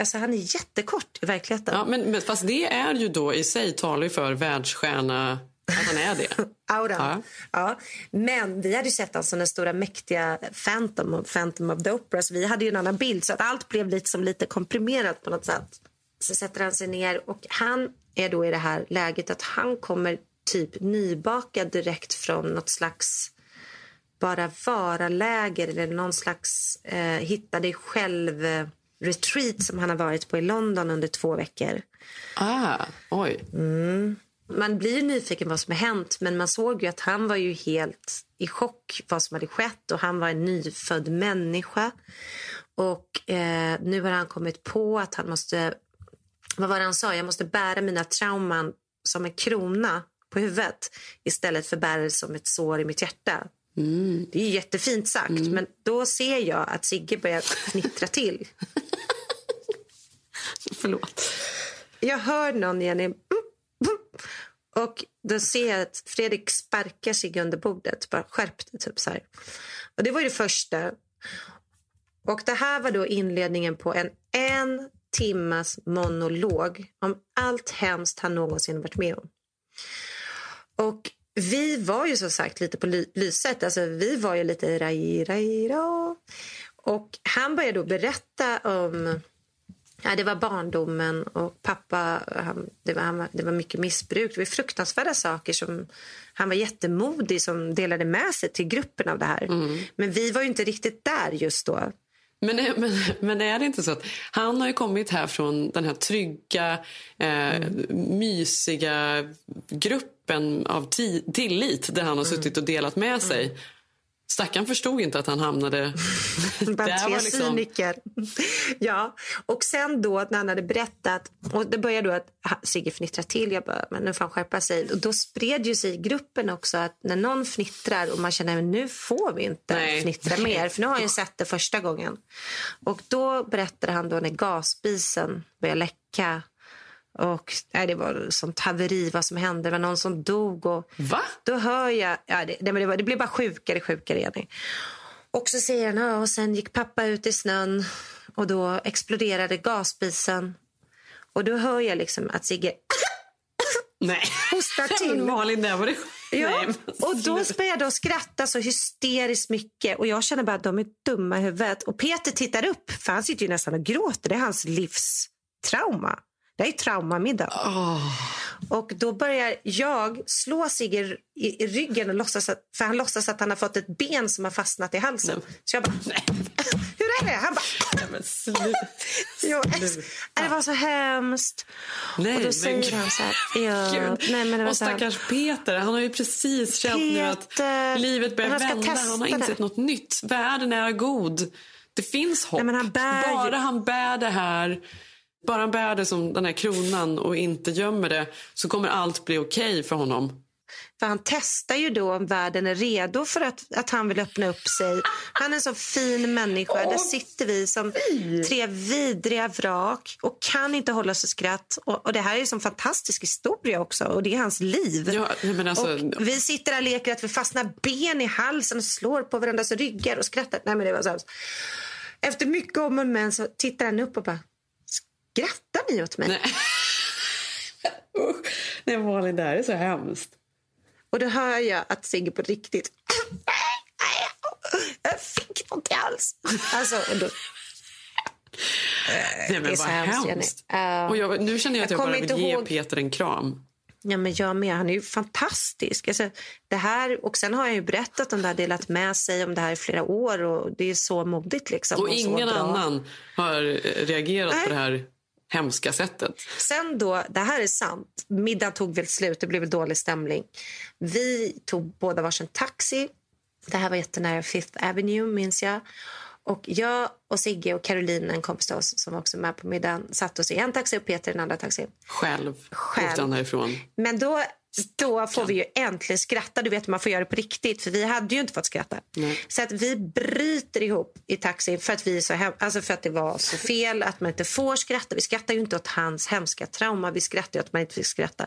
Alltså han är jättekort i verkligheten. Ja, men, men fast det är ju då i sig talar för världsstjärna att han är det. Auran. Ja. Men vi hade ju sett alltså den stora mäktiga Phantom, Phantom of the Opera, så vi hade ju en annan bild så att allt blev lite som lite komprimerat på något sätt. Så sätter han sig ner och han är då i det här läget att han kommer typ nybakad direkt från något slags bara vara-läger eller någon slags eh, hitta dig själv eh, retreat som han har varit på i London under två veckor. Ah, oj. Mm. Man blir nyfiken vad som har hänt men man såg ju att han var ju helt i chock vad som hade skett och han var en nyfödd människa. Och eh, nu har han kommit på att han måste, vad var det han sa, jag måste bära mina trauman som en krona på huvudet istället för bära det som ett sår i mitt hjärta. Det är jättefint sagt men då ser jag att Sigge börjar fnittra till. Förlåt. Jag hör någon Jenny mm, mm. och då ser jag att Fredrik sparkar sig under bordet. Bara skärp dig, typ så här. Och det var ju det första. Och det här var då inledningen på en en timmas monolog om allt hemskt han någonsin varit med om. Och vi var ju som sagt lite på ly- lyset. Alltså, vi var ju lite rai, rai, ra. Och han började då berätta om Ja, det var barndomen och pappa, han, det, var, han, det var mycket missbruk. Det var fruktansvärda saker som han var jättemodig som delade med sig till gruppen av det här. Men vi var ju inte riktigt där just då. Men, är- men, men är det inte så att han har ju kommit här från den här trygga, eh, mysiga gruppen av ti- tillit där han har suttit och delat med sig. Stackaren förstod inte att han hamnade... Bara Där tre var liksom- cyniker. ja, och sen då när han hade berättat, och det började då att Sigge fnittra till, jag bara, men nu får han skärpa sig. Och då spred ju sig i gruppen också att när någon fnittrar och man känner att nu får vi inte Nej. fnittra mer, för nu har jag sett det första gången. Och då berättade han då när gasspisen började läcka och nej, det var sånt haveri vad som hände. Det var någon som dog. Och Va? Då hör jag... Ja, det, det, det, var, det blev bara sjukare sjukare, Jenny. Och så säger han, ja, och sen gick pappa ut i snön och då exploderade gasspisen. Och då hör jag liksom att Sigge Nej. hostar till. Malin, där var det Ja, Nej, och då började de skratta så hysteriskt mycket och jag känner bara att de är dumma i huvudet. Och Peter tittar upp, för han sitter ju nästan och gråter. Det är hans livstrauma. Det är traumamiddag. Och då börjar jag slå Sigge i, i ryggen och låtsas att, för han låtsas att han har fått ett ben som har fastnat i halsen. Så jag bara, hur är det? Han bara, Nej, men sluta. jo, det var så hemskt. Nej, och då men säger gud. han så här, ja, nej men det var och så här, stackars Peter, han har ju precis känt nu att livet börjar han vända. Han har insett det. något nytt. Världen är god. Det finns hopp. Nej, men han bär bara han bär det här, bara han bär det som den här kronan och inte gömmer det så kommer allt bli okej för honom. För han testar ju då om världen är redo för att, att han vill öppna upp sig. Han är en så fin människa. Där sitter vi som tre vidriga vrak och kan inte hålla oss i skratt. Och, och det här är en fantastisk historia också och det är hans liv. Ja, men alltså, och vi sitter där och leker att vi fastnar ben i halsen och slår på varandras ryggar och skrattar. Nej men det var så. Efter mycket om och men så tittar han upp och bara Skrattar ni åt mig? Nej. Usch. Nej, Malin, det här är så hemskt. Och då hör jag att Sigge på riktigt... Jag fick något i halsen. Alltså, och då, Nej, det är men så vad hemskt, hemskt. Ja. Och jag, nu känner jag att Jag jag, bara vill inte ge ihåg- Peter en kram. Ja, men jag med. Han är ju fantastisk. Alltså, det här, och sen har jag ju berättat om det här, delat med sig om det här i flera år. Och Det är så modigt. Liksom, Och så ingen annan har reagerat Nej. på det här hemska sättet. Sen då, det här är sant. Middagen tog väl slut, det blev dålig stämning. Vi tog båda varsin taxi. Det här var jättenära Fifth Avenue, minns jag. Och jag och Sigge och Caroline, en kompis till oss som var också med på middagen, satte oss i en taxi och Peter i den andra taxin. Själv, Själv. han därifrån. Men då, då får vi ju äntligen skratta. Du vet, man får göra det på riktigt. För vi hade ju inte fått skratta. Nej. Så att vi bryter ihop i taxin för att, vi så hem- alltså för att det var så fel att man inte får skratta. Vi skrattar ju inte åt hans hemska trauma. Vi skrattar ju att man inte fick skratta.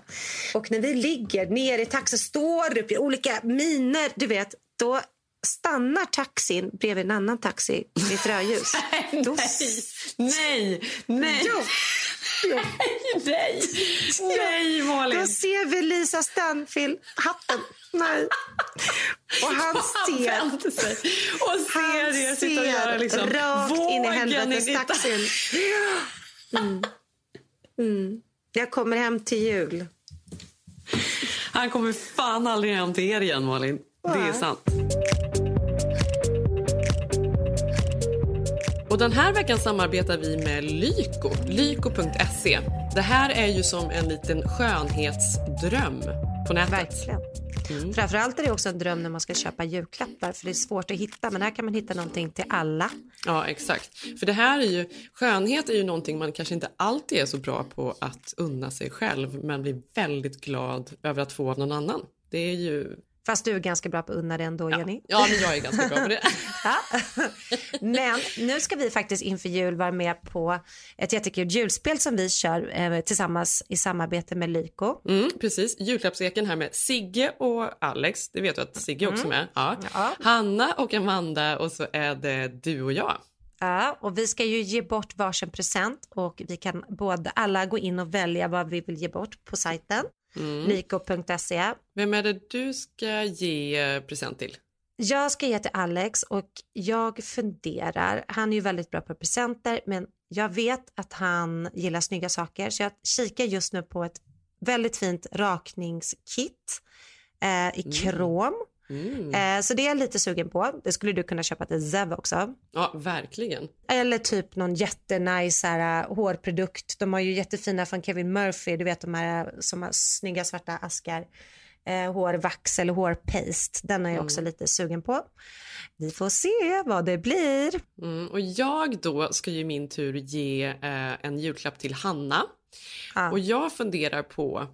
Och när vi ligger ner i taxin, står upp i olika miner, du vet, då stannar taxin bredvid en annan taxi vid ett rödljus. Då Nej, nej, Jo. Jo. nej, nej Malin. Då ser vi Lisa Stanfield, hatten. Nej. Och han ser... vände sig och ser Han det sitta och göra liksom rakt in i vågen in i helvetestaxin. Mm. Mm. Jag kommer hem till jul. Han kommer fan aldrig hem till er igen Malin. Det är Nej. sant. Och den här veckan samarbetar vi med Lyko, lyko.se. Det här är ju som en liten skönhetsdröm på nätet. Verkligen. Mm. Framförallt är det också en dröm när man ska köpa julklappar för det är svårt att hitta. Men här kan man hitta någonting till alla. Ja, exakt. För det här är ju, skönhet är ju någonting man kanske inte alltid är så bra på att unna sig själv men blir väldigt glad över att få av någon annan. Det är ju... Fast du är ganska bra på att unna det ändå, Jenny. Ja, men jag är ganska bra på det. Ja. Men nu ska vi faktiskt inför jul vara med på ett jättekul julspel som vi kör eh, tillsammans i samarbete med Lyko. Mm, precis. Julklappseken här med Sigge och Alex. Det vet du att Sigge också är med. Ja. Ja. Hanna och Amanda och så är det du och jag. Ja, och vi ska ju ge bort varsin present och vi kan både alla gå in och välja vad vi vill ge bort på sajten Mm. lyko.se. Vem är det du ska ge eh, present till? Jag ska ge till Alex och jag funderar, han är ju väldigt bra på presenter men jag vet att han gillar snygga saker så jag kikar just nu på ett väldigt fint rakningskit eh, i krom. Mm. Eh, så det är jag lite sugen på. Det skulle du kunna köpa till Zev också. Ja, verkligen. Eller typ någon jättenice här, uh, hårprodukt. De har ju jättefina från Kevin Murphy, du vet de här uh, som har snygga svarta askar. Eh, hårvax eller hårpaste. Den är jag också lite sugen på. Vi får se vad det blir. Mm. Och jag då ska ju i min tur ge eh, en julklapp till Hanna. Ja. Och jag funderar på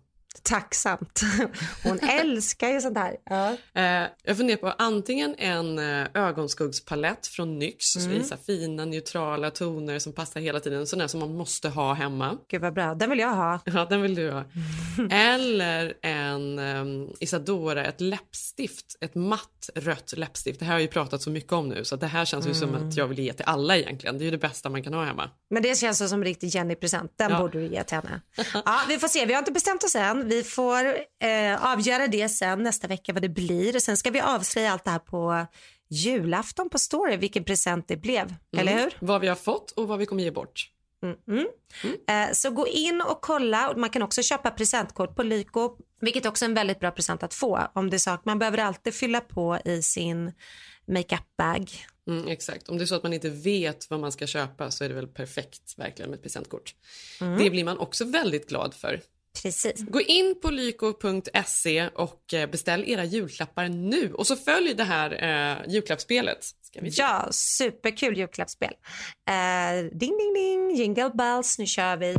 Tacksamt. Hon älskar ju sånt här. Ja. Eh, jag funderar på antingen en eh, ögonskuggspalett från NYX Mm. mm. så här fina neutrala toner som passar hela tiden, sådana som man måste ha hemma. Gud vad bra. Den vill jag ha. Ja, den vill du ha. Eller en um, Isadora, ett läppstift, ett matt rött läppstift. Det här har jag ju pratat så mycket om nu så det här känns ju som Mm. att jag vill ge till alla egentligen. Det är ju det bästa man kan ha hemma. Men det känns som en riktig Jenny-present. Den Ja. borde du ge till henne. Ja, vi får se. Vi har inte bestämt oss än. Vi får eh, avgöra det sen nästa vecka vad det blir. Sen ska vi avslöja allt det här på julafton på Story, vilken present det blev. Eller hur? Vad vi har fått och vad vi kommer ge bort. Mm, mm. Eh, så gå in och kolla. Man kan också köpa presentkort på Lyko, vilket också är en väldigt bra present att få. Om det är sak. Man behöver alltid fylla på i sin makeup-bag. Mm, exakt. Om det är så att man inte vet vad man ska köpa så är det väl perfekt verkligen med ett presentkort. Mm. Det blir man också väldigt glad för. Precis. Gå in på lyko.se och eh, beställ era julklappar nu. Och så följ det här eh, julklappsspelet. Ja, superkul julklappsspel. Eh, ding, ding, ding, jingle bells, nu kör vi.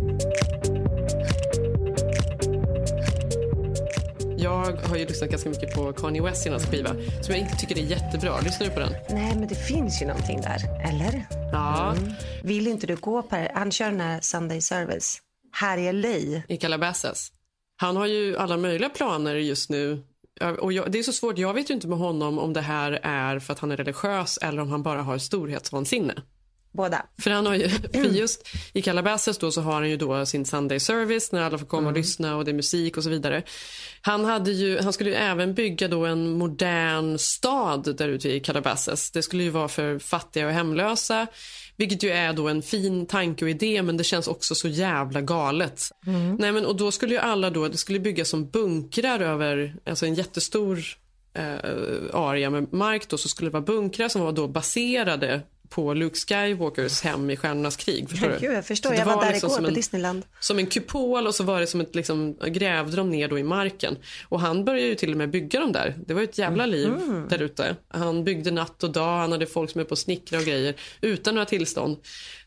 Jag har ju lyssnat ganska mycket på Kanye West senaste skiva som jag inte tycker är jättebra. Lyssnar du på den? Nej, men det finns ju någonting där, eller? Ja. Mm. Vill inte du gå på det? Han kör den här Sunday service här i LA. I Calabasas. Han har ju alla möjliga planer just nu. Och jag, det är så svårt, jag vet ju inte med honom om det här är för att han är religiös eller om han bara har storhetsvansinne. Båda. För han har ju, för just i Calabasas då så har han ju då sin Sunday service när alla får komma och lyssna och det är musik och så vidare. Han, hade ju, han skulle ju även bygga då en modern stad där ute i Calabasas. Det skulle ju vara för fattiga och hemlösa. Vilket ju är då en fin tanke och idé men det känns också så jävla galet. Nej, men, och då skulle ju alla då, det skulle byggas som bunkrar över alltså en jättestor eh, area med mark då så skulle det vara bunkrar som var då baserade på Luke Skywalkers hem i Stjärnornas krig. Förstår du? Gud, jag förstår. Jag var, där liksom igår på en- Disneyland. Som en kupol och så var det som ett liksom, grävde de ner då i marken. Och han började ju till och med bygga dem där. Det var ett jävla liv Mhm. där ute. Han byggde natt och dag, han hade folk som är på att snickra och grejer utan några tillstånd.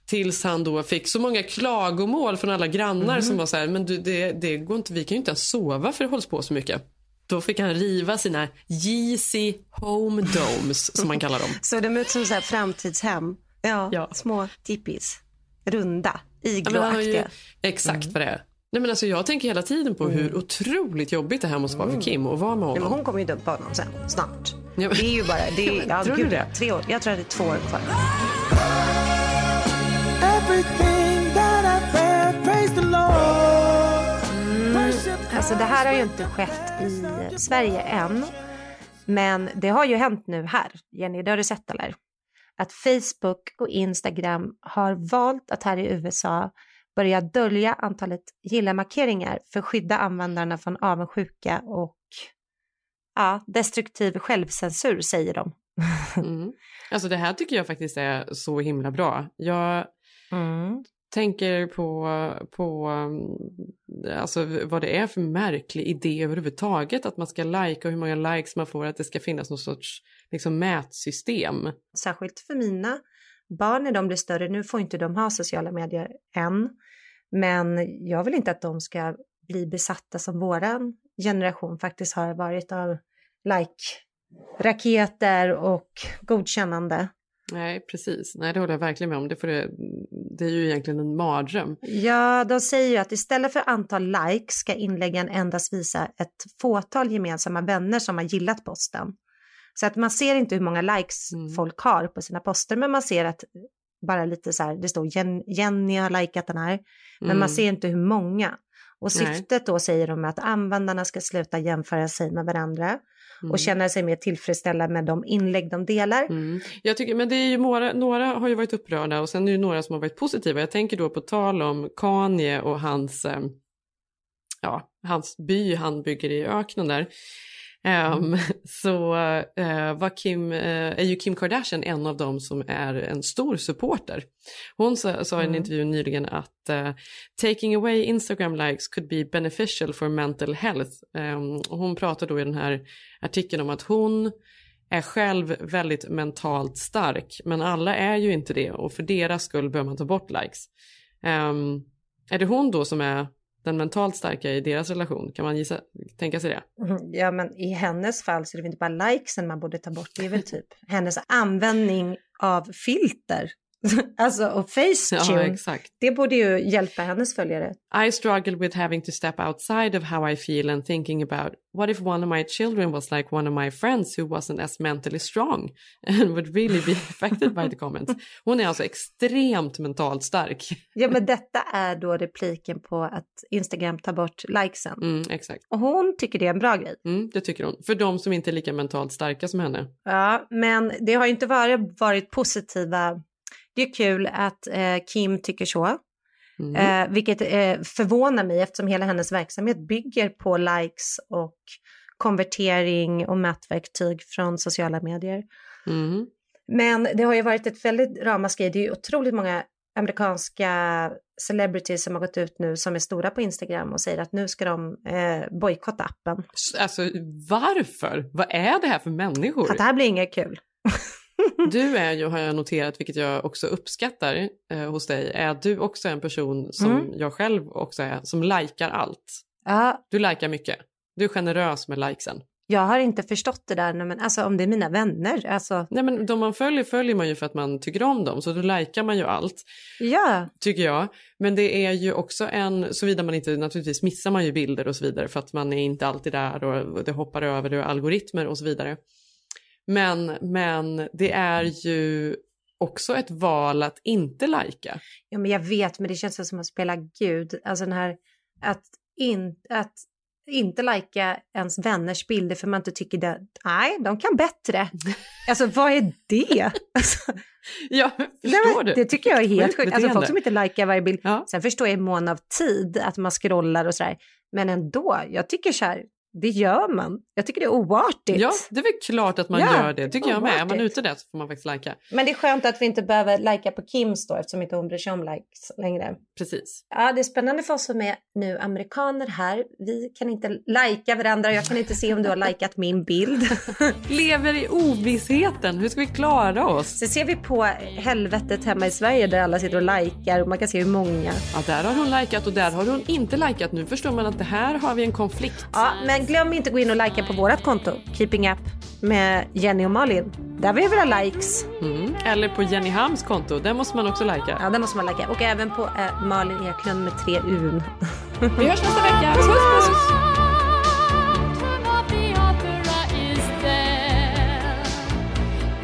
Tills han då fick så många klagomål från alla grannar Mhm. som var så här, men du, det, det går inte, vi kan ju inte ens sova för det hålls på så mycket. Då fick han riva sina Yeezy Home Domes som man kallar dem. Så de ut som så här framtidshem. Ja, små tippis. Runda, Ja, igloaktiga. exakt Mm. vad det är. Nej, men alltså, jag tänker hela tiden på hur otroligt jobbigt det här måste vara för Kim att vara med Mm. Nej, honom. men hon kommer ju dumpa honom sen, snart. Ja, men- Det är ju bara, det är, ja, Tror du gud, det? Tre år. Jag tror att det är två år kvar. Alltså det här har ju inte skett i Sverige än. Men det har ju hänt nu här. Jenny, det har du sett eller? Att Facebook och Instagram har valt att här i USA börja dölja antalet gilla-markeringar för att skydda användarna från avundsjuka och ja, destruktiv självcensur säger de. Mm. Alltså det här tycker jag faktiskt är så himla bra. Jag Mm tänker på, på eh, alltså, vad det är för märklig idé överhuvudtaget att man ska lajka och hur många likes man får, att det ska finnas någon sorts liksom, mätsystem. Särskilt för mina barn när de blir större. Nu får inte de ha sociala medier än. Men jag vill inte att de ska bli besatta som våran generation faktiskt har varit av like-raketer och godkännande. Nej, precis. Nej, det håller jag verkligen med om. Det, får det, det är ju egentligen en mardröm. Ja, de säger ju att istället för antal likes ska inläggen endast visa ett fåtal gemensamma vänner som har gillat posten. Så att man ser inte hur många likes folk har på sina poster, men man ser att bara lite så här, det står Jen, Jenny har likat den här, men Mm. man ser inte hur många. Och Nej. syftet då säger de att användarna ska sluta jämföra sig med varandra Mm. och känna sig mer tillfredsställda med de inlägg de delar. Mm. Jag tycker, men det är ju några, några har ju varit upprörda och sen är det några som har varit positiva. Jag tänker då på tal om Kanye och hans, eh, ja, hans by han bygger i öknen där. Ehm, så eh, var Kim, eh, är ju Kim Kardashian en av dem som är en stor supporter. Hon sa, sa i en Mm. intervju nyligen att eh, taking away Instagram likes could be beneficial for mental health. Ehm, och hon pratar då i den här artikeln om att hon är själv väldigt mentalt stark, men alla är ju inte det och för deras skull bör man ta bort likes. Ehm, är det hon då som är den mentalt starka i deras relation? Kan man gissa, tänka sig det? Mm, ja, men i hennes fall så är det väl inte bara likesen man borde ta bort. Det är väl typ hennes användning av filter alltså, och Facetune. Ja, exakt. Det borde ju hjälpa hennes följare. I struggle with having to step outside of how I feel and thinking about what if one of my children was like one of my friends who wasn't as mentally strong and would really be affected by the comments. Hon är alltså extremt mentalt stark. Ja, men detta är då repliken på att Instagram tar bort likesen. Mm, exakt. Och hon tycker det är en bra grej. Mm, det tycker hon. För de som inte är lika mentalt starka som henne. Ja, men det har ju inte varit, varit positiva. Det är kul att eh, Kim tycker så. Mm. Eh, vilket eh, förvånar mig eftersom hela hennes verksamhet bygger på likes och konvertering och mätverktyg från sociala medier. Mm. Men det har ju varit ett väldigt ramaskri. Det är ju otroligt många amerikanska celebrities som har gått ut nu som är stora på Instagram och säger att nu ska de eh, bojkotta appen. Alltså varför? Vad är det här för människor? Att det här blir inget kul. Du är ju, har jag noterat, vilket jag också uppskattar eh, hos dig, är att du också är en person som Mm. jag själv också är, som likar allt. Ja, Du likar mycket. Du är generös med likesen. jag har inte förstått det där, men alltså om det är mina vänner, alltså Nej men de man följer följer man ju för att man tycker om dem, så då likar man ju allt, ja. tycker jag. Men det är ju också en, såvida man inte, naturligtvis missar man ju bilder och så vidare för att man är inte alltid där och det hoppar över det algoritmer och så vidare. Men, men det är ju också ett val att inte lajka. Ja, men jag vet, men det känns som att spela Gud. Alltså den här att, in, att inte lajka ens vänners bilder för man inte tycker det. Nej, de kan bättre. Alltså vad är det? Alltså, Ja, förstår du? Det tycker jag är helt Sjukt. Alltså folk som inte likar varje bild. Ja. Sen förstår jag i mån av tid att man scrollar och sådär. Men ändå, jag tycker så här, det gör man. Jag tycker det är oartigt. Ja, det är väl klart att man Ja, gör det. tycker jag med. Är man oartigt. ute där så får man faktiskt lajka. Men det är skönt att vi inte behöver lajka på Kims då eftersom inte hon bryr sig om likes längre. Precis. Ja, det är spännande för oss som är nu amerikaner här. Vi kan inte lajka varandra. Jag kan inte se om du har likat min bild. Lever i ovissheten. Hur ska vi klara oss? Så ser vi på helvetet hemma i Sverige där alla sitter och likar och man kan se hur många. Ja, där har hon likat och där har hon inte likat. Nu förstår man att det här har vi en konflikt. Ja, men glöm inte att gå in och lajka på vårt konto, Keeping Up med Jenny och Malin. Där har vi våra likes. Mm. Eller på Jenny Hams konto. Där måste man också lajka. Ja, där måste man lajka. Och även på eh, Malin Eklund med tre Un. Vi hörs nästa vecka. Puss, puss!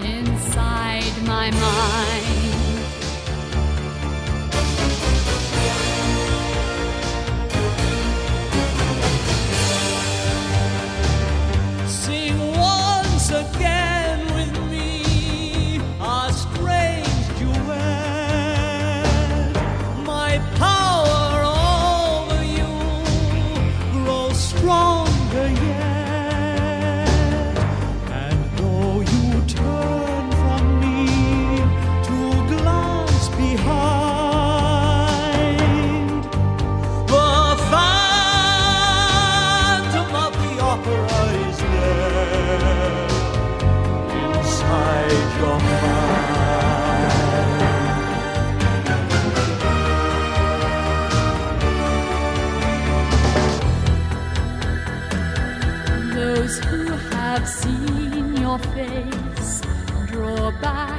Inside my mind face, draw back.